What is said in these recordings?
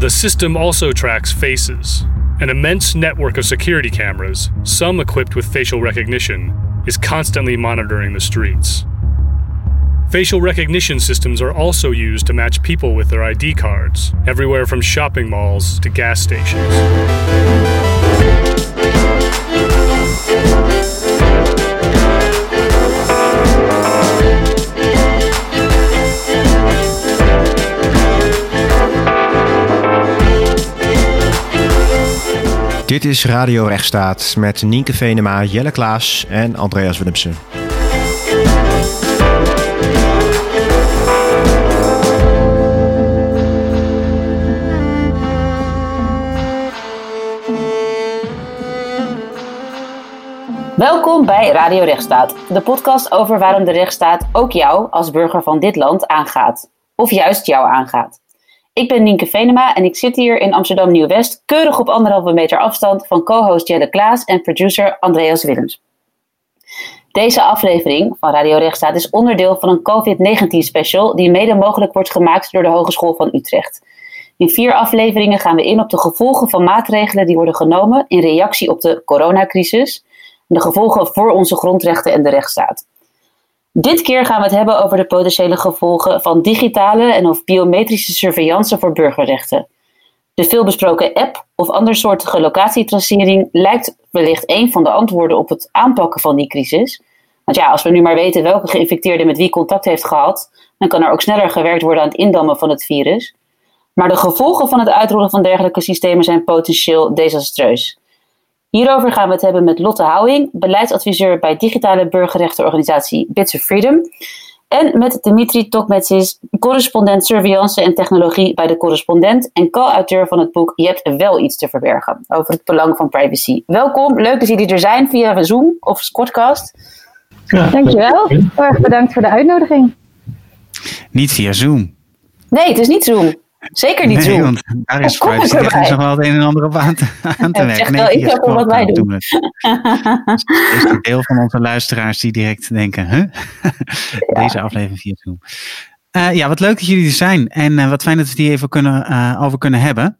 The system also tracks faces. An immense network of security cameras, some equipped with facial recognition, is constantly monitoring the streets. Facial recognition systems are also used to match people with their ID cards, everywhere from shopping malls to gas stations. Dit is Radio Rechtsstaat met Nienke Venema, Jelle Klaas en Andreas Willemsen. Welkom bij Radio Rechtsstaat, de podcast over waarom de rechtsstaat ook jou als burger van dit land aangaat. Of juist jou aangaat. Ik ben Nienke Venema en ik zit hier in Amsterdam Nieuw-West, keurig op anderhalve meter afstand van co-host Jelle Klaas en producer Andreas Willems. Deze aflevering van Radio Rechtsstaat is onderdeel van een COVID-19 special die mede mogelijk wordt gemaakt door de Hogeschool van Utrecht. In vier afleveringen gaan we in op de gevolgen van maatregelen die worden genomen in reactie op de coronacrisis en de gevolgen voor onze grondrechten en de rechtsstaat. Dit keer gaan we het hebben over de potentiële gevolgen van digitale en of biometrische surveillance voor burgerrechten. De veelbesproken app of andersoortige locatietracering lijkt wellicht een van de antwoorden op het aanpakken van die crisis. Want ja, als we nu maar weten welke geïnfecteerde met wie contact heeft gehad, dan kan er ook sneller gewerkt worden aan het indammen van het virus. Maar de gevolgen van het uitrollen van dergelijke systemen zijn potentieel desastreus. Hierover gaan we het hebben met Lotte Houwing, beleidsadviseur bij digitale burgerrechtenorganisatie Bits of Freedom. En met Dimitri Tokmetsis, correspondent surveillance en technologie bij de correspondent en co-auteur van het boek Je hebt wel iets te verbergen over het belang van privacy. Welkom, leuk dat jullie er zijn via Zoom of Squadcast. Ja, Dankjewel, heel erg bedankt voor de uitnodiging. Niet via Zoom. Nee, het is niet Zoom. Zeker niet nee, want daar is privacy technisch nog wel het een en ander op aan te, aan te werken. Nee, ik heb wat wij doen. is een deel van onze luisteraars die direct denken, huh? Deze aflevering via Zoom. Uh, ja, wat leuk dat jullie er zijn. En uh, wat fijn dat we die even kunnen, uh, over kunnen hebben.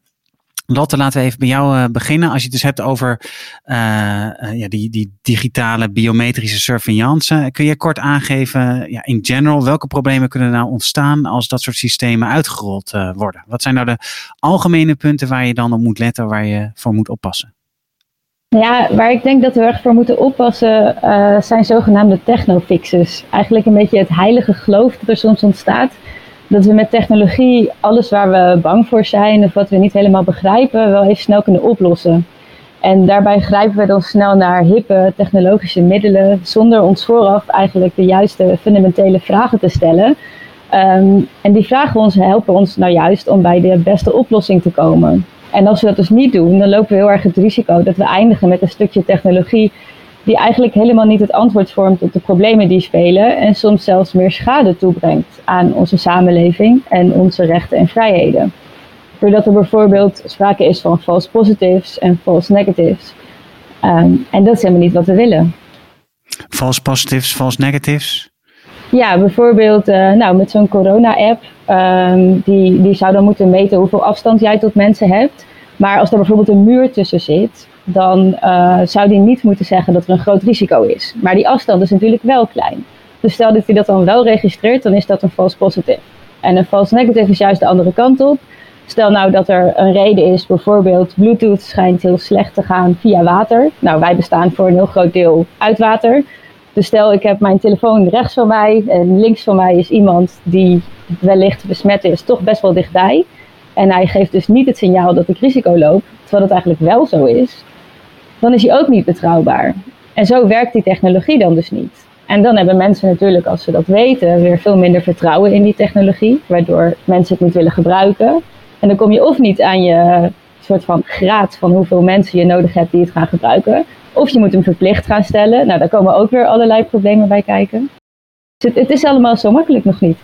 Lotte, laten we even bij jou uh, beginnen. Als je het dus hebt over uh, uh, ja, die, die digitale biometrische surveillance. Kun je kort aangeven, ja, in general, welke problemen kunnen nou ontstaan als dat soort systemen uitgerold worden? Wat zijn nou de algemene punten waar je dan op moet letten, waar je voor moet oppassen? Ja, waar ik denk dat we erg voor moeten oppassen zijn zogenaamde technofixes. Eigenlijk een beetje het heilige geloof dat er soms ontstaat dat we met technologie alles waar we bang voor zijn of wat we niet helemaal begrijpen, wel even snel kunnen oplossen. En daarbij grijpen we dan snel naar hippe technologische middelen, zonder ons vooraf eigenlijk de juiste fundamentele vragen te stellen. Um, en die vragen ons helpen ons nou juist om bij de beste oplossing te komen. En als we dat dus niet doen, dan lopen we heel erg het risico dat we eindigen met een stukje technologie die eigenlijk helemaal niet het antwoord vormt op de problemen die spelen en soms zelfs meer schade toebrengt aan onze samenleving en onze rechten en vrijheden. Doordat er bijvoorbeeld sprake is van false positives en false negatives. Um, en dat is helemaal niet wat we willen. False positives, false negatives? Ja, bijvoorbeeld uh, nou, met zo'n corona-app. Um, die, die zou dan moeten meten hoeveel afstand jij tot mensen hebt. Maar als er bijvoorbeeld een muur tussen zit, dan uh, zou die niet moeten zeggen dat er een groot risico is. Maar die afstand is natuurlijk wel klein. Dus stel dat hij dat dan wel registreert, dan is dat een false positive. En een false negative is juist de andere kant op. Stel nou dat er een reden is, bijvoorbeeld Bluetooth schijnt heel slecht te gaan via water. Nou, wij bestaan voor een heel groot deel uit water. Dus stel ik heb mijn telefoon rechts van mij en links van mij is iemand die wellicht besmet is, toch best wel dichtbij. En hij geeft dus niet het signaal dat ik risico loop, terwijl het eigenlijk wel zo is dan is hij ook niet betrouwbaar. En zo werkt die technologie dan dus niet. En dan hebben mensen natuurlijk, als ze dat weten, weer veel minder vertrouwen in die technologie, waardoor mensen het niet willen gebruiken. En dan kom je of niet aan je soort van graad van hoeveel mensen je nodig hebt die het gaan gebruiken, of je moet hem verplicht gaan stellen. Nou, daar komen ook weer allerlei problemen bij kijken. Dus het, het is allemaal zo makkelijk nog niet.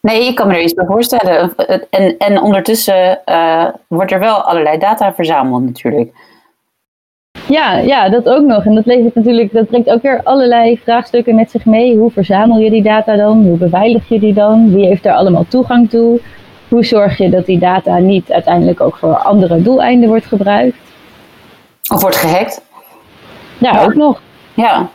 Nee, ik kan me er iets bij voorstellen. En, en ondertussen uh, wordt er wel allerlei data verzameld natuurlijk. Ja, ja, dat ook nog. En dat levert natuurlijk, dat brengt ook weer allerlei vraagstukken met zich mee. Hoe verzamel je die data dan? Hoe beveilig je die dan? Wie heeft daar allemaal toegang toe? Hoe zorg je dat die data niet uiteindelijk ook voor andere doeleinden wordt gebruikt? Of wordt gehackt? Ja, ook nog. Ja.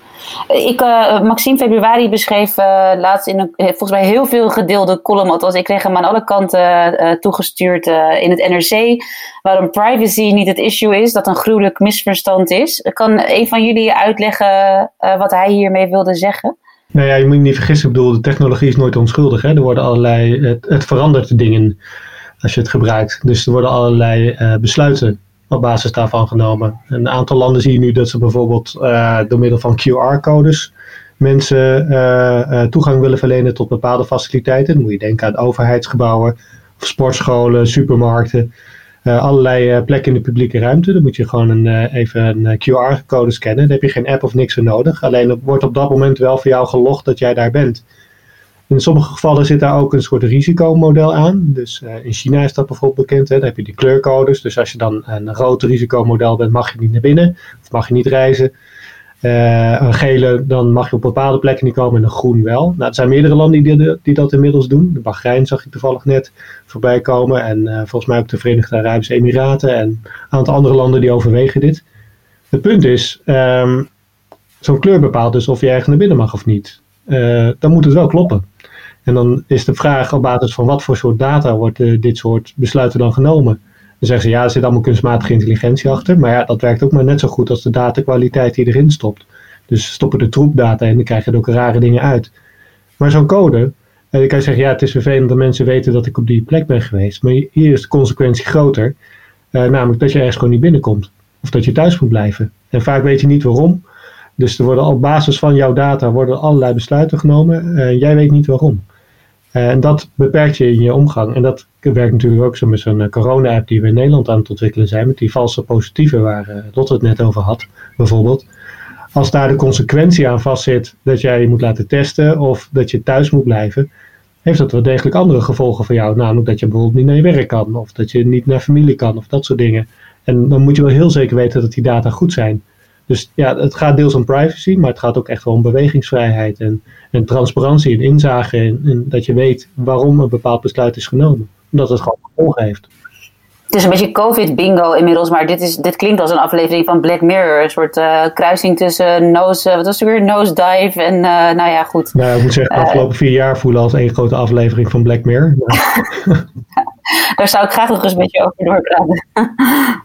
Ik, uh, Maxime Februari beschreef uh, laatst in een volgens mij heel veel gedeelde column, ik kreeg hem aan alle kanten toegestuurd in het NRC, waarom privacy niet het issue is, dat een gruwelijk misverstand is. Kan een van jullie uitleggen wat hij hiermee wilde zeggen? Nou ja, je moet je niet vergissen, ik bedoel, de technologie is nooit onschuldig. Hè? Er worden allerlei, het, het verandert dingen als je het gebruikt. Dus er worden allerlei besluiten op basis daarvan genomen. Een aantal landen zie je nu dat ze bijvoorbeeld uh, door middel van QR-codes mensen uh, toegang willen verlenen tot bepaalde faciliteiten. Dan moet je denken aan overheidsgebouwen, of sportscholen, supermarkten. allerlei plekken in de publieke ruimte. Dan moet je gewoon een, even een QR-code scannen. Daar heb je geen app of niks voor nodig. Alleen wordt op dat moment wel voor jou gelogd dat jij daar bent. In sommige gevallen zit daar ook een soort risicomodel aan. Dus uh, in China is dat bijvoorbeeld bekend. Hè? Dan heb je die kleurcodes. Dus als je dan een rood risicomodel bent, mag je niet naar binnen. Of mag je niet reizen. Uh, een gele, dan mag je op bepaalde plekken niet komen en een groen wel. Nou, er zijn meerdere landen die, die dat inmiddels doen. De Bahrein zag ik toevallig net voorbij komen. En uh, volgens mij ook de Verenigde Arabische Emiraten. En een aantal andere landen die overwegen dit. Het punt is, um, zo'n kleur bepaalt dus of je ergens naar binnen mag of niet. dan moet het wel kloppen. En dan is de vraag op basis van wat voor soort data wordt uh, dit soort besluiten dan genomen. Dan zeggen ze ja, er zit allemaal kunstmatige intelligentie achter. Maar ja, dat werkt ook maar net zo goed als de datakwaliteit die erin stopt. Dus stoppen de troepdata in, dan krijg je ook rare dingen uit. Maar zo'n code, en eh, dan kan je zeggen ja, het is vervelend dat mensen weten dat ik op die plek ben geweest. Maar hier is de consequentie groter. Uh, namelijk dat je ergens gewoon niet binnenkomt. Of dat je thuis moet blijven. En vaak weet je niet waarom. Dus er worden op basis van jouw data worden allerlei besluiten genomen. En jij weet niet waarom. Eh, en dat beperkt je in je omgang. En dat werkt natuurlijk ook zo met zo'n eh, corona-app die we in Nederland aan het ontwikkelen zijn. Met die valse positieven waar uh, Lotte het net over had, bijvoorbeeld. Als daar de consequentie aan vastzit dat jij je moet laten testen of dat je thuis moet blijven, heeft dat wel degelijk andere gevolgen voor jou. Namelijk dat je bijvoorbeeld niet naar je werk kan of dat je niet naar familie kan of dat soort dingen. En dan moet je wel heel zeker weten dat die data goed zijn. Dus ja, het gaat deels om privacy, maar het gaat ook echt wel om bewegingsvrijheid en, en transparantie en inzage. En, dat je weet waarom een bepaald besluit is genomen. Omdat het gewoon gevolgen heeft. Het is een beetje COVID-bingo inmiddels, maar dit, is, dit klinkt als een aflevering van Black Mirror. Een soort uh, kruising tussen nose, uh, wat was het weer? Nose dive en uh, nou ja, goed. Nou, ik moet zeggen, de afgelopen vier jaar voelen als één grote aflevering van Black Mirror. Daar zou ik graag nog eens met je over doorpraten.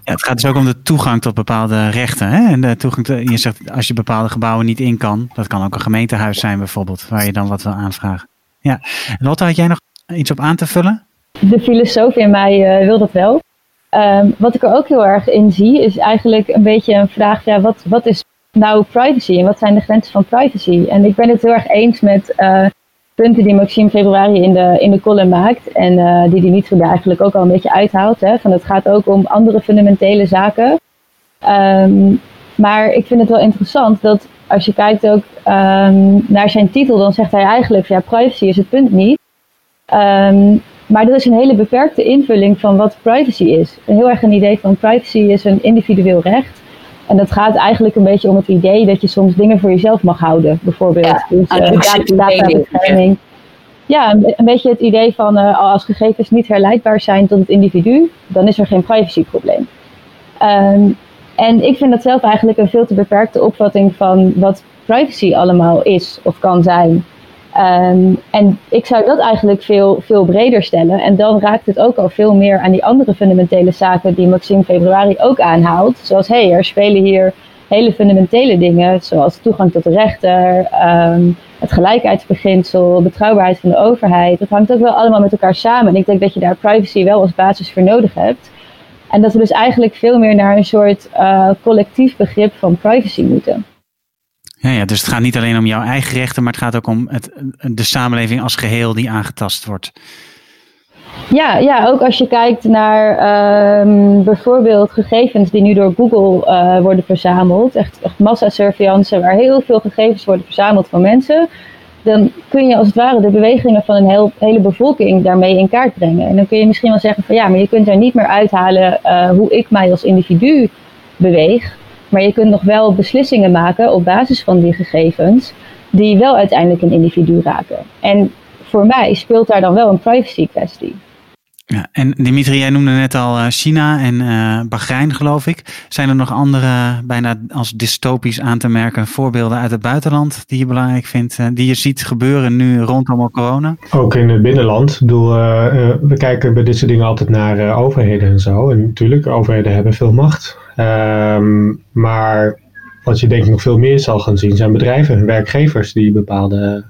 Ja, het gaat dus ook om de toegang tot bepaalde rechten. Hè? En de toegang te, je zegt, als je bepaalde gebouwen niet in kan, dat kan ook een gemeentehuis zijn bijvoorbeeld, waar je dan wat wil aanvragen. Ja. Lotte, had jij nog iets op aan te vullen? De filosoof in mij wil dat wel. Um, wat ik er ook heel erg in zie, is eigenlijk een beetje een vraag: ja, wat, wat is nou privacy en wat zijn de grenzen van privacy? En ik ben het heel erg eens met uh, punten die Maxime Februari in de, in de column maakt en uh, die die niet eigenlijk ook al een beetje uithaalt. Hè, van het gaat ook om andere fundamentele zaken. Um, maar ik vind het wel interessant dat als je kijkt ook um, naar zijn titel, dan zegt hij eigenlijk: ja, privacy is het punt niet. Maar dat is een hele beperkte invulling van wat privacy is. Een heel erg een idee van privacy is een individueel recht. En dat gaat eigenlijk een beetje om het idee dat je soms dingen voor jezelf mag houden. Bijvoorbeeld ja, dus, uh, databescherming. Ja, een, een, beetje het idee van uh, als gegevens niet herleidbaar zijn tot het individu, dan is er geen privacyprobleem. Um, en ik vind dat zelf eigenlijk een veel te beperkte opvatting van wat privacy allemaal is of kan zijn. Um, en ik zou dat eigenlijk veel, veel breder stellen. En dan raakt het ook al veel meer aan die andere fundamentele zaken die Maxime Februari ook aanhaalt. Zoals, hey, er spelen hier hele fundamentele dingen, zoals toegang tot de rechter, um, het gelijkheidsbeginsel, betrouwbaarheid van de overheid. Dat hangt ook wel allemaal met elkaar samen. En ik denk dat je daar privacy wel als basis voor nodig hebt. En dat we dus eigenlijk veel meer naar een soort uh, collectief begrip van privacy moeten. Ja, ja, dus het gaat niet alleen om jouw eigen rechten, maar het gaat ook om het, de samenleving als geheel die aangetast wordt. Ja, ja, ook als je kijkt naar um, bijvoorbeeld gegevens die nu door Google uh, worden verzameld, echt, echt massasurveillance, waar heel veel gegevens worden verzameld van mensen, dan kun je als het ware de bewegingen van een hele bevolking daarmee in kaart brengen. En dan kun je misschien wel zeggen van ja, maar je kunt er niet meer uithalen uh, hoe ik mij als individu beweeg. Maar je kunt nog wel beslissingen maken op basis van die gegevens, die wel uiteindelijk een individu raken. En voor mij speelt daar dan wel een privacy kwestie. Ja, en Dimitri, jij noemde net al eh, China en uh, Bahrein, geloof ik. Zijn er nog andere, bijna als dystopisch aan te merken, voorbeelden uit het buitenland die je belangrijk vindt, die je ziet gebeuren nu rondom corona? Ook in het binnenland. Ik bedoel, we kijken bij dit soort dingen altijd naar overheden en zo. En natuurlijk, overheden hebben veel macht. Ehm, maar wat je denk ik nog veel meer zal gaan zien zijn bedrijven, werkgevers die bepaalde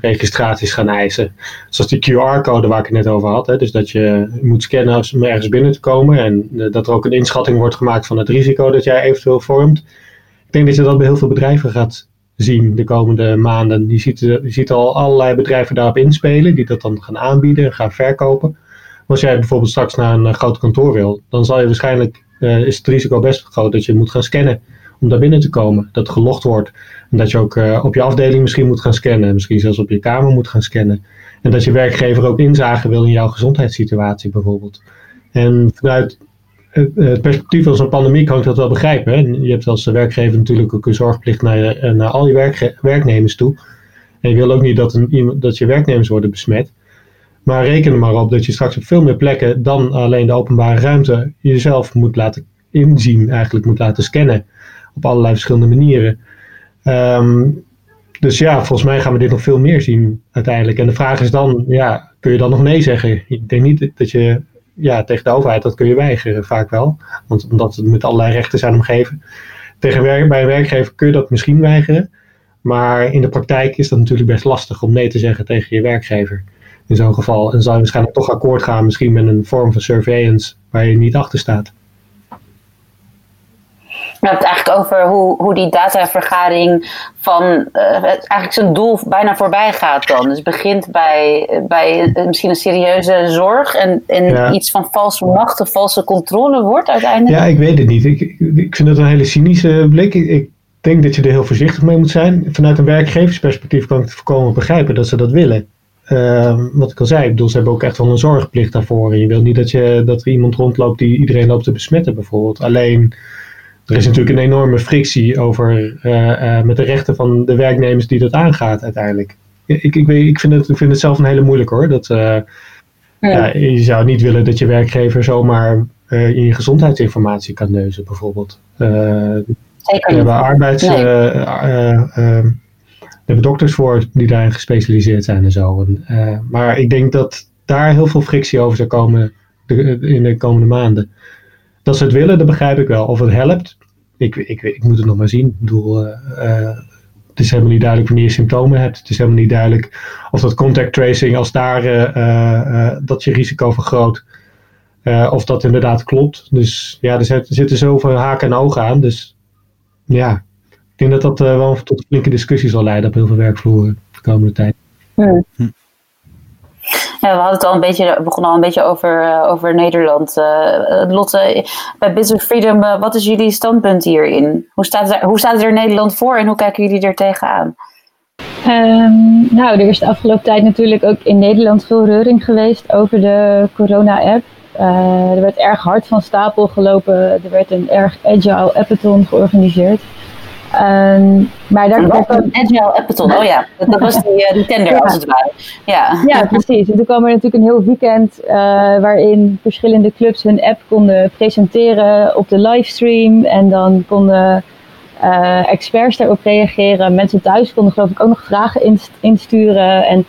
registraties gaan eisen. Zoals die QR-code waar ik het net over had. Hè? Dus dat je moet scannen om ergens binnen te komen. En eh, dat er ook een inschatting wordt gemaakt van het risico dat jij eventueel vormt. Ik denk dat je dat bij heel veel bedrijven gaat zien de komende maanden. Je ziet, al allerlei bedrijven daarop inspelen. Die dat dan gaan aanbieden en gaan verkopen. Als jij bijvoorbeeld straks naar een groot kantoor wil. Dan zal je waarschijnlijk, is het risico best groot dat je moet gaan scannen om daar binnen te komen. Dat gelogd wordt. En dat je ook uh, op je afdeling misschien moet gaan scannen. Misschien zelfs op je kamer moet gaan scannen. En dat je werkgever ook inzage wil in jouw gezondheidssituatie bijvoorbeeld. En vanuit het perspectief van zo'n pandemie kan ik dat wel begrijpen. Hè? Je hebt als werkgever natuurlijk ook een zorgplicht naar, je, naar al je werk, werknemers toe. En je wil ook niet dat, een, dat je werknemers worden besmet. Maar reken er maar op dat je straks op veel meer plekken dan alleen de openbare ruimte jezelf moet laten inzien, eigenlijk moet laten scannen op allerlei verschillende manieren. Um, dus ja, volgens mij gaan we dit nog veel meer zien uiteindelijk. En de vraag is dan, ja, kun je dan nog nee zeggen? Ik denk niet dat je, ja, tegen de overheid, dat kun je weigeren vaak wel. Want omdat het met allerlei rechten zijn omgeven. Tegen werk, bij een werkgever kun je dat misschien weigeren. Maar in de praktijk is dat natuurlijk best lastig om nee te zeggen tegen je werkgever. In zo'n geval. En zal je waarschijnlijk toch akkoord gaan, misschien met een vorm van surveillance waar je niet achter staat. We hebben het eigenlijk over hoe, hoe die datavergaring van uh, eigenlijk zijn doel bijna voorbij gaat dan. Dus het begint bij, bij misschien een serieuze zorg en, en iets van valse macht of valse controle wordt uiteindelijk. Ja, ik weet het niet. Ik, ik vind het een hele cynische blik. Ik, ik denk dat je er heel voorzichtig mee moet zijn. Vanuit een werkgeversperspectief kan ik het voorkomen begrijpen dat ze dat willen. Uh, wat ik al zei, ik bedoel, ze hebben ook echt wel een zorgplicht daarvoor. En je wil niet dat, je, dat er iemand rondloopt die iedereen loopt te besmetten bijvoorbeeld. Alleen er is natuurlijk een enorme frictie over uh, uh, met de rechten van de werknemers die dat aangaat uiteindelijk. Ik, ik, ik, vind, het, ik vind het zelf een hele moeilijk hoor. Dat, ja. Ja, je zou niet willen dat je werkgever zomaar in je gezondheidsinformatie kan neuzen bijvoorbeeld. Zeker we hebben arbeids... Nee. we hebben dokters voor die daarin gespecialiseerd zijn en zo. En, maar ik denk dat daar heel veel frictie over zou komen de, in de komende maanden. Dat ze het willen, dat begrijp ik wel. Of het helpt, ik, ik, ik moet het nog maar zien. Ik bedoel, uh, het is helemaal niet duidelijk wanneer je symptomen hebt. Het is helemaal niet duidelijk of dat contact tracing, als daar uh, dat je risico vergroot. of dat inderdaad klopt. Dus ja, er zitten zoveel haken en ogen aan. Dus ja, ik denk dat dat wel tot flinke discussie zal leiden op heel veel werkvloeren de komende tijd. Ja. Hm. We hadden het al een beetje, begonnen al een beetje over, uh, over Nederland. Uh, Lotte, bij Business Freedom, uh, wat is jullie standpunt hierin? Hoe staat, het, hoe staat er Nederland voor en hoe kijken jullie er tegenaan? Um, nou, er is de afgelopen tijd natuurlijk ook in Nederland veel reuring geweest over de corona-app. er werd erg hard van stapel gelopen. Er werd een erg agile appathon georganiseerd. Um, maar daar kwam een Agile Appathon, oh ja, dat, was die, uh, die tender ja. als het ware. Ja, ja precies. En toen kwam er natuurlijk een heel weekend uh, waarin verschillende clubs hun app konden presenteren op de livestream. En dan konden uh, experts daarop reageren. Mensen thuis konden geloof ik ook nog vragen inst insturen. En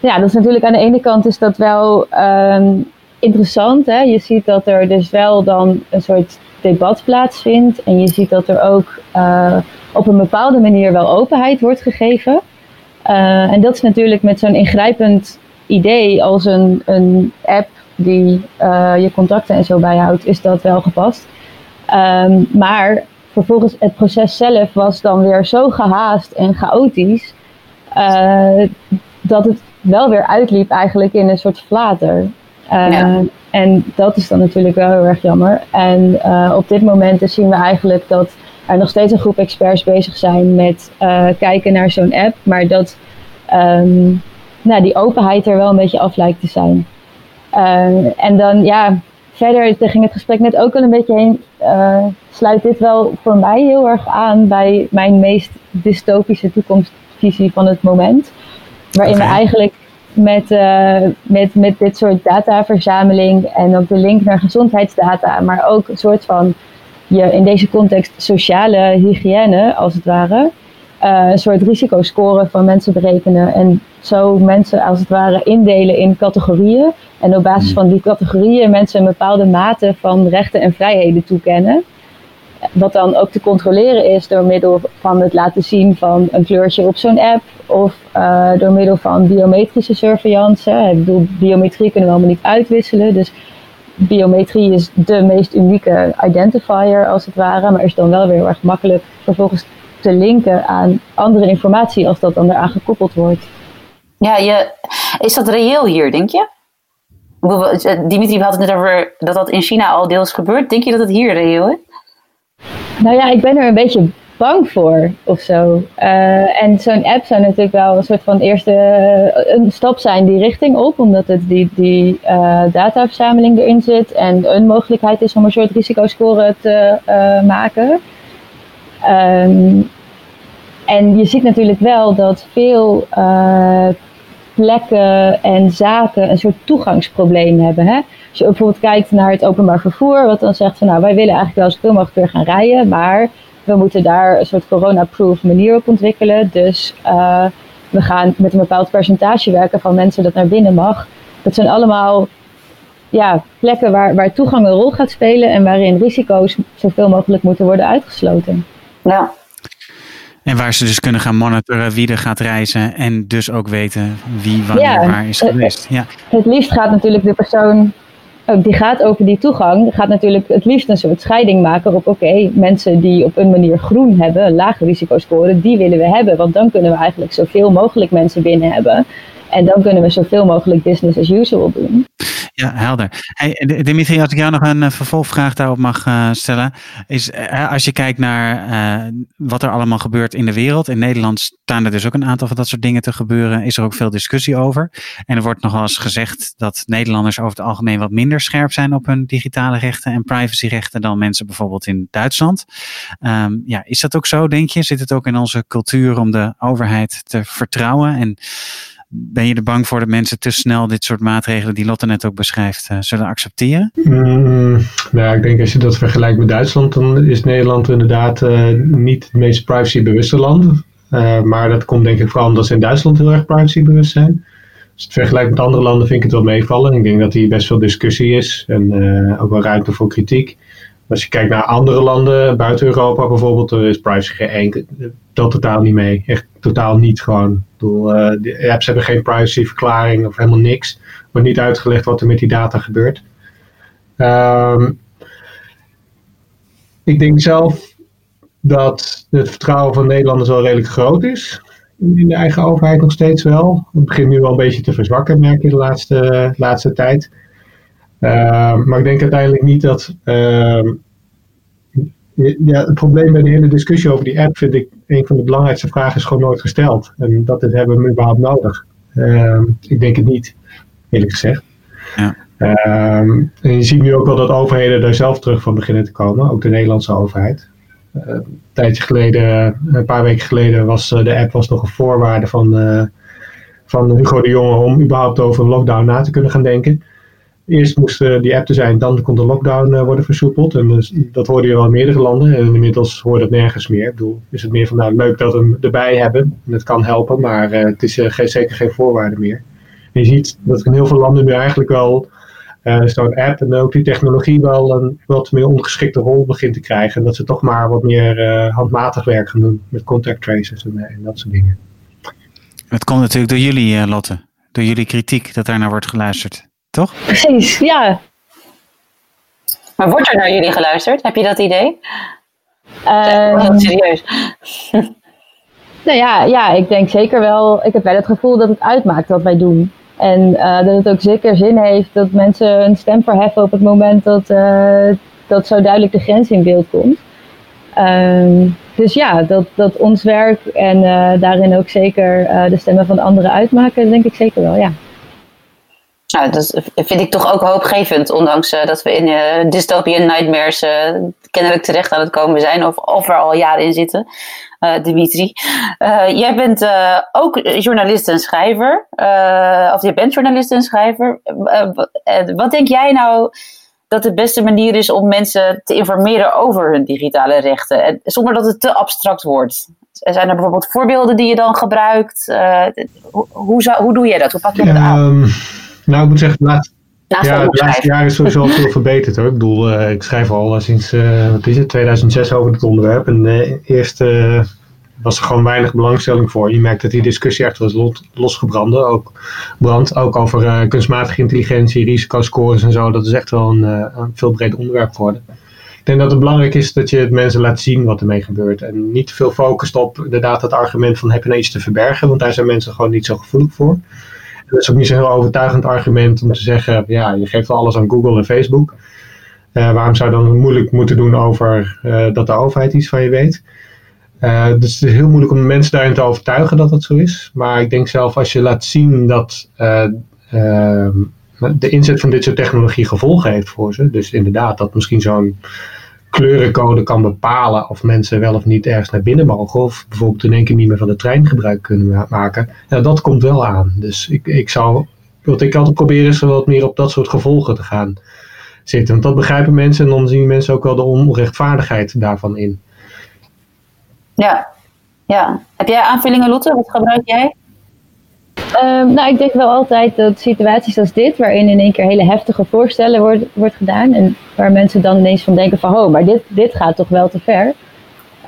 ja, dat is natuurlijk aan de ene kant is dat wel um, interessant. Hè? Je ziet dat er dus wel dan een soort debat plaatsvindt. En je ziet dat er ook uh, op een bepaalde manier wel openheid wordt gegeven. Uh, en dat is natuurlijk met zo'n ingrijpend idee als een, een app die uh, je contacten en zo bijhoudt, is dat wel gepast. Um, maar vervolgens het proces zelf was dan weer zo gehaast en chaotisch dat het wel weer uitliep eigenlijk in een soort flater. Ja. En dat is dan natuurlijk wel heel erg jammer. En uh, op dit moment dus zien we eigenlijk dat er nog steeds een groep experts bezig zijn met uh, kijken naar zo'n app. Maar dat um, nou, die openheid er wel een beetje af lijkt te zijn. Uh, en dan ja, verder, ging het gesprek net ook al een beetje heen, uh, sluit dit wel voor mij heel erg aan bij mijn meest dystopische toekomstvisie van het moment. Waarin we eigenlijk met, uh, met, met dit soort dataverzameling en ook de link naar gezondheidsdata, maar ook een soort van je in deze context sociale hygiëne, als het ware, uh, een soort risicoscore van mensen berekenen en zo mensen als het ware indelen in categorieën. En op basis van die categorieën mensen een bepaalde mate van rechten en vrijheden toekennen. Wat dan ook te controleren is door middel van het laten zien van een kleurtje op zo'n app. Of uh, door middel van biometrische surveillance. Ik bedoel, biometrie kunnen we allemaal niet uitwisselen. Dus biometrie is de meest unieke identifier als het ware. Maar is dan wel weer erg makkelijk vervolgens te linken aan andere informatie als dat dan eraan gekoppeld wordt. Ja, je, is dat reëel hier, denk je? Dimitri had het net over dat dat in China al deels gebeurt. Denk je dat het hier reëel is? Nou ja, ik ben er een beetje bang voor of zo. Uh, en zo'n app zou natuurlijk wel een soort van eerste uh, een stap zijn die richting op, omdat het die, die uh, dataverzameling erin zit en een mogelijkheid is om een soort risicoscore te maken. Um, en je ziet natuurlijk wel dat veel plekken en zaken een soort toegangsprobleem hebben. Hè? Als je bijvoorbeeld kijkt naar het openbaar vervoer, wat dan zegt van nou wij willen eigenlijk wel zoveel mogelijk weer gaan rijden, maar we moeten daar een soort corona-proof manier op ontwikkelen. Dus uh, we gaan met een bepaald percentage werken van mensen dat naar binnen mag. Dat zijn allemaal ja, plekken waar, waar toegang een rol gaat spelen en waarin risico's zoveel mogelijk moeten worden uitgesloten. Ja. En waar ze dus kunnen gaan monitoren wie er gaat reizen en dus ook weten wie wanneer ja, waar is geweest. Ja. Het liefst gaat natuurlijk de persoon die gaat over die toegang, gaat natuurlijk het liefst een soort scheiding maken op oké, mensen die op een manier groen hebben, een lage risicoscore, die willen we hebben. Want dan kunnen we eigenlijk zoveel mogelijk mensen binnen hebben. En dan kunnen we zoveel mogelijk business as usual doen. Ja, helder. Hey, Dimitri, als ik jou nog een uh, vervolgvraag daarop mag uh, stellen. Is uh, als je kijkt naar wat er allemaal gebeurt in de wereld. In Nederland staan er dus ook een aantal van dat soort dingen te gebeuren. Is er ook veel discussie over. En er wordt nogal eens gezegd dat Nederlanders over het algemeen wat minder scherp zijn op hun digitale rechten en privacyrechten dan mensen bijvoorbeeld in Duitsland. Um, ja, is dat ook zo, denk je? Zit het ook in onze cultuur om de overheid te vertrouwen? En ben je er bang voor dat mensen te snel dit soort maatregelen, die Lotte net ook beschrijft, uh, zullen accepteren? Mm, nou, ik denk als je dat vergelijkt met Duitsland, dan is Nederland inderdaad uh, niet het meest privacybewuste land. Uh, maar dat komt denk ik vooral omdat ze in Duitsland heel erg privacybewust zijn. Als het vergelijkt met andere landen vind ik het wel meevallen. Ik denk dat hier best veel discussie is en ook wel ruimte voor kritiek. Als je kijkt naar andere landen, buiten Europa bijvoorbeeld, is privacy geen dat totaal niet mee. Echt totaal niet gewoon. Bedoel, uh, de apps hebben geen privacyverklaring of helemaal niks. Wordt niet uitgelegd wat er met die data gebeurt. Um, ik denk zelf dat het vertrouwen van Nederlanders wel redelijk groot is. In de eigen overheid nog steeds wel. Het begint nu wel een beetje te verzwakken, merk je de laatste, laatste tijd. Uh, maar ik denk uiteindelijk niet dat. Uh, ja, het probleem bij de hele discussie over die app vind ik een van de belangrijkste vragen is gewoon nooit gesteld. En dat is, hebben we überhaupt nodig. Uh, ik denk het niet, eerlijk gezegd. Ja. Ehm, en je ziet nu ook wel dat overheden daar zelf terug van beginnen te komen, ook de Nederlandse overheid. Uh, een tijdje geleden, een paar weken geleden, was uh, de app was nog een voorwaarde van, uh, van Hugo de Jonge om überhaupt over een lockdown na te kunnen gaan denken. Eerst moest uh, die app er zijn, dan kon de lockdown uh, worden versoepeld. En dus, dat hoorde je wel in meerdere landen. En inmiddels hoort het nergens meer. Ik bedoel, is het meer van nou leuk dat we hem erbij hebben. En het kan helpen, maar het is geen, zeker geen voorwaarde meer. Je ziet dat in heel veel landen nu eigenlijk wel zo'n app en ook die technologie wel een wat meer ongeschikte rol begint te krijgen. En dat ze toch maar wat meer handmatig werk gaan doen met contact tracers en, en, dat soort dingen. Het komt natuurlijk door jullie, Lotte. Door jullie kritiek dat daar naar wordt geluisterd. Toch? Precies, ja. Maar wordt er naar jullie geluisterd? Heb je dat idee? Um, serieus. nou ja, ja, ik denk zeker wel. Ik heb wel het gevoel dat het uitmaakt wat wij doen. En uh, dat het ook zeker zin heeft dat mensen een stem verheffen op het moment dat, uh, dat zo duidelijk de grens in beeld komt. Um, dus ja, dat, dat ons werk en uh, daarin ook zeker de stemmen van anderen uitmaken, denk ik zeker wel, ja. Nou, dat vind ik toch ook hoopgevend, ondanks uh, dat we in uh, dystopian nightmares uh, kennelijk terecht aan het komen zijn, of, of er al jaren in zitten. Dimitri, jij bent ook journalist en schrijver, of je bent journalist en schrijver. wat denk jij nou dat de beste manier is om mensen te informeren over hun digitale rechten, en, zonder dat het te abstract wordt? Zijn er bijvoorbeeld voorbeelden die je dan gebruikt? hoe, hoe, zou, hoe doe je dat? Hoe pak je dat aan? Nou, ik moet zeggen, laat, ja, het laatste jaar is sowieso al veel verbeterd hoor. Ik bedoel, uh, ik schrijf al uh, sinds uh, wat is het, 2006 over dit onderwerp. En eerst was er gewoon weinig belangstelling voor. Je merkt dat die discussie echt was los, losgebrand. Ook, brand, ook over kunstmatige intelligentie, risicoscores en zo. Dat is echt wel een, een veel breder onderwerp geworden. Ik denk dat het belangrijk is dat je het mensen laat zien wat ermee gebeurt. En niet te veel focust op inderdaad het argument van heb je nou iets te verbergen. Want daar zijn mensen gewoon niet zo gevoelig voor. Dat is ook niet zo'n heel overtuigend argument om te zeggen, ja, je geeft wel alles aan Google en Facebook. Uh, waarom zou je dan moeilijk moeten doen over uh, dat de overheid iets van je weet? Uh, dus het is heel moeilijk om mensen daarin te overtuigen dat dat zo is. Maar ik denk zelf als je laat zien dat de inzet van dit soort technologie gevolgen heeft voor ze. Dus inderdaad dat misschien zo'n kleurencode kan bepalen of mensen wel of niet ergens naar binnen mogen. Of bijvoorbeeld in één keer niet meer van de trein gebruik kunnen maken. Ja, dat komt wel aan. Dus ik, ik zou, wat ik altijd probeer is wat meer op dat soort gevolgen te gaan zitten. Want dat begrijpen mensen en dan zien mensen ook wel de onrechtvaardigheid daarvan in. Ja, ja. Heb jij aanvullingen, Lotte? Wat gebruik jij? Um, nou, ik denk wel altijd dat situaties als dit, waarin in één keer hele heftige voorstellen wordt, wordt gedaan, en waar mensen dan ineens van denken van, oh, maar dit, dit gaat toch wel te ver,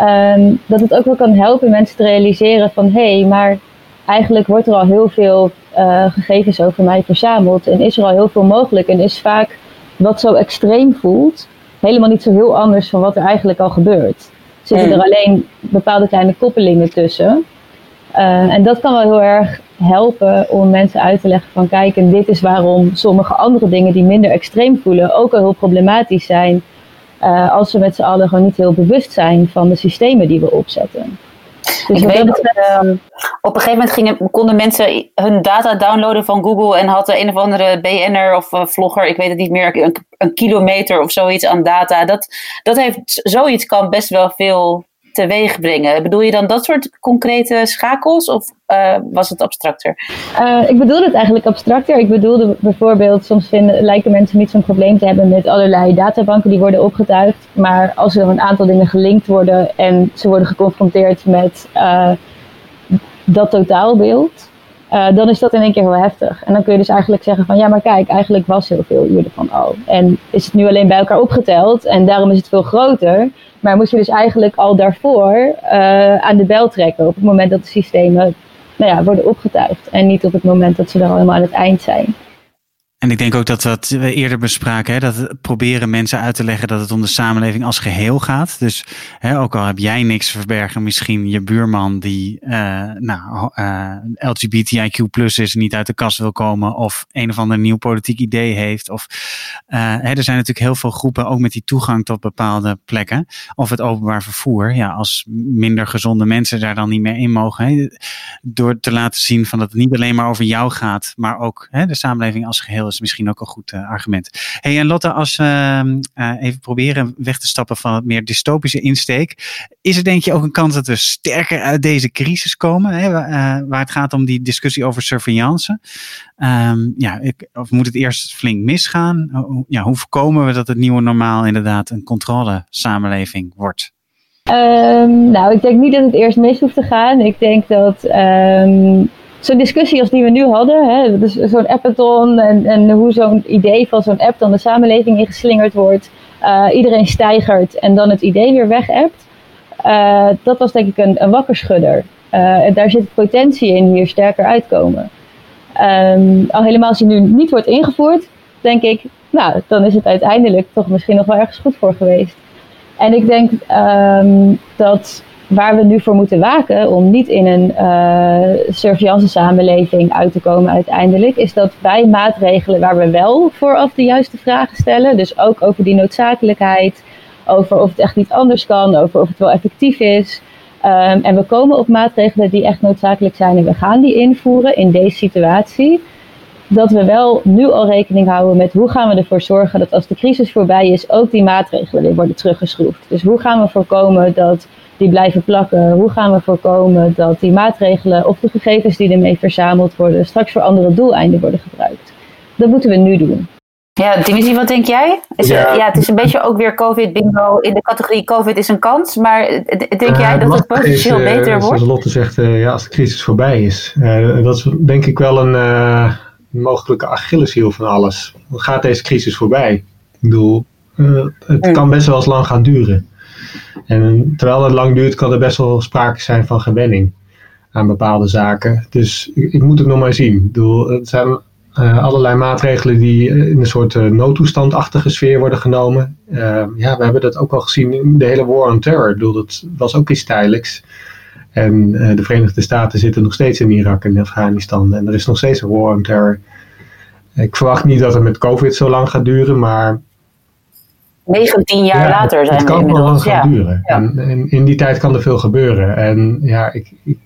um, dat het ook wel kan helpen mensen te realiseren van, hé, hey, maar eigenlijk wordt er al heel veel uh, gegevens over mij verzameld en is er al heel veel mogelijk en is vaak wat zo extreem voelt helemaal niet zo heel anders van wat er eigenlijk al gebeurt. Zitten er alleen bepaalde kleine koppelingen tussen. Uh, en dat kan wel heel erg helpen om mensen uit te leggen van kijk, en dit is waarom sommige andere dingen die minder extreem voelen ook al heel problematisch zijn. Uh, als we met z'n allen gewoon niet heel bewust zijn van de systemen die we opzetten. Dus ik weet dat uh, op een gegeven moment gingen, konden mensen hun data downloaden van Google en had een of andere BN'er of uh, vlogger, ik weet het niet meer, een, een, kilometer of zoiets aan data. Dat, dat heeft, zoiets kan best wel veel teweeg brengen. Bedoel je dan dat soort concrete schakels of uh, was het abstracter? Uh, ik bedoelde het eigenlijk abstracter. Ik bedoelde bijvoorbeeld, soms vinden, lijken mensen niet zo'n probleem te hebben met allerlei databanken die worden opgetuigd. Maar als er een aantal dingen gelinkt worden en ze worden geconfronteerd met uh, dat totaalbeeld. dan is dat in één keer heel heftig. En dan kun je dus eigenlijk zeggen van ja, maar kijk, eigenlijk was heel veel hiervan al. En is het nu alleen bij elkaar opgeteld en daarom is het veel groter. Maar moet je dus eigenlijk al daarvoor uh, aan de bel trekken op het moment dat de systemen nou ja, worden opgetuigd. En niet op het moment dat ze er al helemaal aan het eind zijn. En ik denk ook dat wat we eerder bespraken, hè, dat proberen mensen uit te leggen dat het om de samenleving als geheel gaat. Dus hè, ook al heb jij niks te verbergen, misschien je buurman die uh, nou, uh, LGBTIQ plus is, niet uit de kast wil komen, of een of ander nieuw politiek idee heeft. Of uh, hè, er zijn natuurlijk heel veel groepen, ook met die toegang tot bepaalde plekken. Of het openbaar vervoer. Ja, als minder gezonde mensen daar dan niet meer in mogen. Hè, door te laten zien van dat het niet alleen maar over jou gaat, maar ook hè, de samenleving als geheel is misschien ook een goed uh, argument. Hey, en Lotte, als we uh, even proberen weg te stappen van het meer dystopische insteek, is er denk je ook een kans dat we sterker uit deze crisis komen, hè, uh, waar het gaat om die discussie over surveillance? Um, ja, ik, of moet het eerst flink misgaan? Ja, hoe voorkomen we dat het nieuwe normaal inderdaad een controle samenleving wordt? Um, nou, ik denk niet dat het eerst mis hoeft te gaan. Ik denk dat zo'n discussie als die we nu hadden, hè, dus zo'n appathon en, en hoe zo'n idee van zo'n app dan de samenleving ingeslingerd wordt, uh, iedereen stijgert en dan het idee weer weg appt, uh, dat was denk ik een, een wakkerschudder. En daar zit potentie in hier sterker uitkomen. Um, al helemaal als die nu niet wordt ingevoerd, denk ik, nou, dan is het uiteindelijk toch misschien nog wel ergens goed voor geweest. En ik denk um, dat waar we nu voor moeten waken om niet in een uh, surveillance samenleving uit te komen uiteindelijk, is dat bij maatregelen waar we wel vooraf de juiste vragen stellen, dus ook over die noodzakelijkheid, over of het echt niet anders kan, over of het wel effectief is. Um, en we komen op maatregelen die echt noodzakelijk zijn en we gaan die invoeren in deze situatie. Dat we wel nu al rekening houden met hoe gaan we ervoor zorgen dat als de crisis voorbij is, ook die maatregelen weer worden teruggeschroefd. Dus hoe gaan we voorkomen dat die blijven plakken? Hoe gaan we voorkomen dat die maatregelen of de gegevens die ermee verzameld worden straks voor andere doeleinden worden gebruikt? Dat moeten we nu doen. Ja, Dimitri, wat denk jij? Is ja. ja. het is een beetje ook weer COVID-bingo in de categorie COVID is een kans. Maar denk jij dat het potentieel is, beter wordt? Zoals Lotte zegt, ja, als de crisis voorbij is. dat is denk ik wel een mogelijke Achilleshiel van alles. Gaat deze crisis voorbij? Ik bedoel, uh, het kan best wel eens lang gaan duren. En terwijl het lang duurt, kan er best wel sprake zijn van gewenning aan bepaalde zaken. Dus ik, ik moet het nog maar zien. Ik bedoel, het zijn uh, allerlei maatregelen die in een soort uh, noodtoestandachtige sfeer worden genomen. ja, we hebben dat ook al gezien in de hele war on terror. Ik bedoel, dat was ook iets tijdelijks. En uh, de Verenigde Staten zitten nog steeds in Irak en Afghanistan. En er is nog steeds een war on terror. Ik verwacht niet dat het met COVID zo lang gaat duren, maar. 19 jaar later zijn het we kan wel lang gaan ja. duren. En, en, in die tijd kan er veel gebeuren. En ja, ik, ik,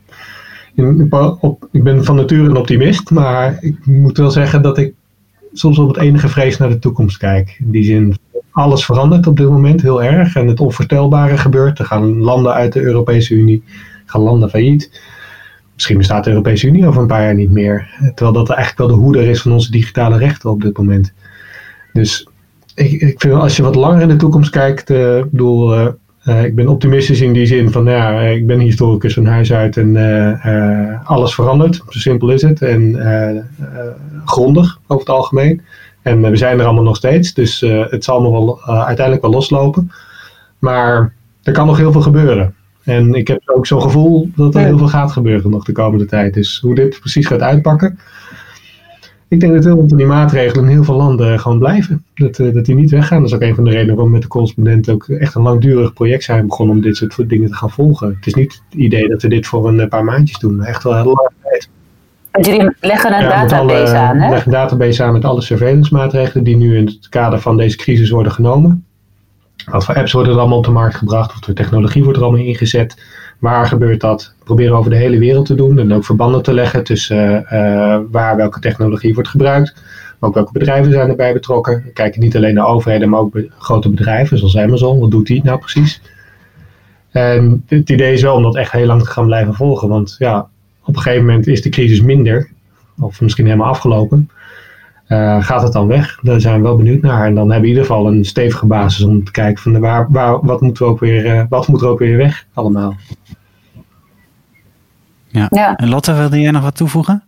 in, op, ik ben van nature een optimist, maar ik moet wel zeggen dat ik soms op het enige vrees naar de toekomst kijk. In die zin, alles verandert op dit moment heel erg en het onvoorstelbare gebeurt. Er gaan landen uit de Europese Unie gaan landen failliet. Misschien bestaat de Europese Unie over een paar jaar niet meer. Terwijl dat eigenlijk wel de hoeder is van onze digitale rechten op dit moment. Dus ik, ik vind als je wat langer in de toekomst kijkt, uh, bedoel, uh, uh, ik ben optimistisch in die zin van, ja, ik ben historicus van huis uit en alles verandert. Zo simpel is het. En grondig over het algemeen. En we zijn er allemaal nog steeds, dus het zal nog wel uiteindelijk wel loslopen. Maar er kan nog heel veel gebeuren. En ik heb ook zo'n gevoel dat er heel veel gaat gebeuren nog de komende tijd. Dus hoe dit precies gaat uitpakken. Ik denk dat heel veel van die maatregelen in heel veel landen gewoon blijven. Dat, uh, dat die niet weggaan. Dat is ook een van de redenen waarom met de correspondent ook echt een langdurig project zijn begonnen om dit soort dingen te gaan volgen. Het is niet het idee dat we dit voor een paar maandjes doen. Echt wel heel lang tijd. Want jullie leggen een ja, database alle, aan, hè? leggen een database aan met alle surveillance maatregelen die nu in het kader van deze crisis worden genomen. Wat voor apps worden er allemaal op de markt gebracht? Wat voor technologie wordt er allemaal ingezet? Waar gebeurt dat? Proberen over de hele wereld te doen en ook verbanden te leggen tussen uh, waar welke technologie wordt gebruikt. Maar ook welke bedrijven zijn erbij betrokken. We kijken niet alleen naar overheden, maar ook grote bedrijven zoals Amazon. Wat doet die nou precies? En het idee is wel om dat echt heel lang te gaan blijven volgen. Want ja, op een gegeven moment is de crisis minder. Of misschien helemaal afgelopen. Uh, gaat het dan weg? Daar zijn we wel benieuwd naar. En dan hebben we in ieder geval een stevige basis om te kijken van waar, waar, wat, moeten we ook weer, uh, wat moet er ook weer weg allemaal. Ja. ja. En Lotte, wilde jij nog wat toevoegen?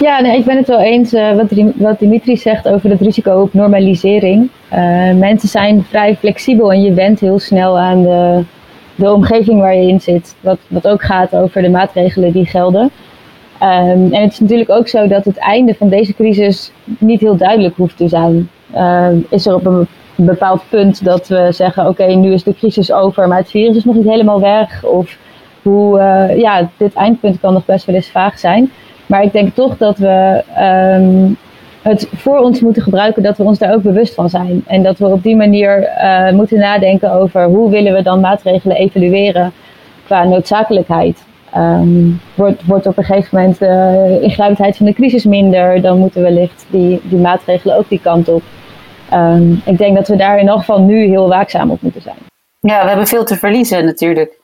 Ja, nee, ik ben het wel eens uh, wat, wat Dimitri zegt over het risico op normalisering. mensen zijn vrij flexibel en je went heel snel aan de, de omgeving waar je in zit. Wat, wat ook gaat over de maatregelen die gelden. Um, en het is natuurlijk ook zo dat het einde van deze crisis niet heel duidelijk hoeft te zijn. Um, is er op een bepaald punt dat we zeggen: oké, nu is de crisis over, maar het virus is nog niet helemaal weg? Of hoe, uh, ja, dit eindpunt kan nog best wel eens vaag zijn. Maar ik denk toch dat we um, het voor ons moeten gebruiken, dat we ons daar ook bewust van zijn. En dat we op die manier uh, moeten nadenken over hoe willen we dan maatregelen evalueren qua noodzakelijkheid. Um, wordt, wordt op een gegeven moment de uh, ingrijpendheid van de crisis minder, dan moeten wellicht die, die maatregelen ook die kant op. Um, ik denk dat we daar in elk geval nu heel waakzaam op moeten zijn. Ja, we hebben veel te verliezen natuurlijk.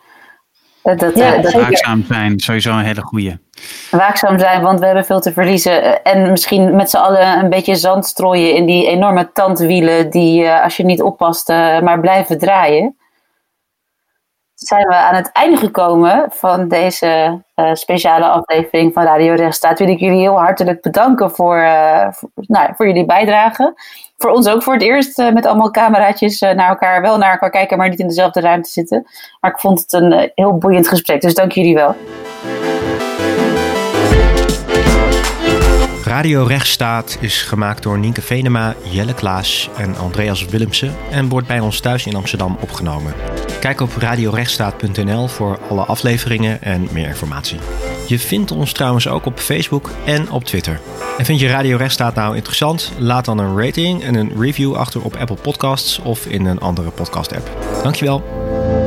Dat, dat, ja, dat waakzaam zijn, sowieso een hele goede. Waakzaam zijn, want we hebben veel te verliezen. En misschien met z'n allen een beetje zand strooien in die enorme tandwielen die, als je niet oppast, maar blijven draaien zijn we aan het einde gekomen van deze uh, speciale aflevering van Radio Rechtsstaat. Wil ik jullie heel hartelijk bedanken voor, uh, voor, nou, voor jullie bijdrage. Voor ons ook voor het eerst uh, met allemaal cameraatjes naar elkaar, wel naar elkaar kijken, maar niet in dezelfde ruimte zitten. Maar ik vond het een heel boeiend gesprek, dus dank jullie wel. Radio Rechtsstaat is gemaakt door Nienke Venema, Jelle Klaas en Andreas Willemsen en wordt bij ons thuis in Amsterdam opgenomen. Kijk op radiorechtsstaat.nl voor alle afleveringen en meer informatie. Je vindt ons trouwens ook op Facebook en op Twitter. En vind je Radio Rechtsstaat nou interessant? Laat dan een rating en een review achter op Apple Podcasts of in een andere podcast app. Dankjewel.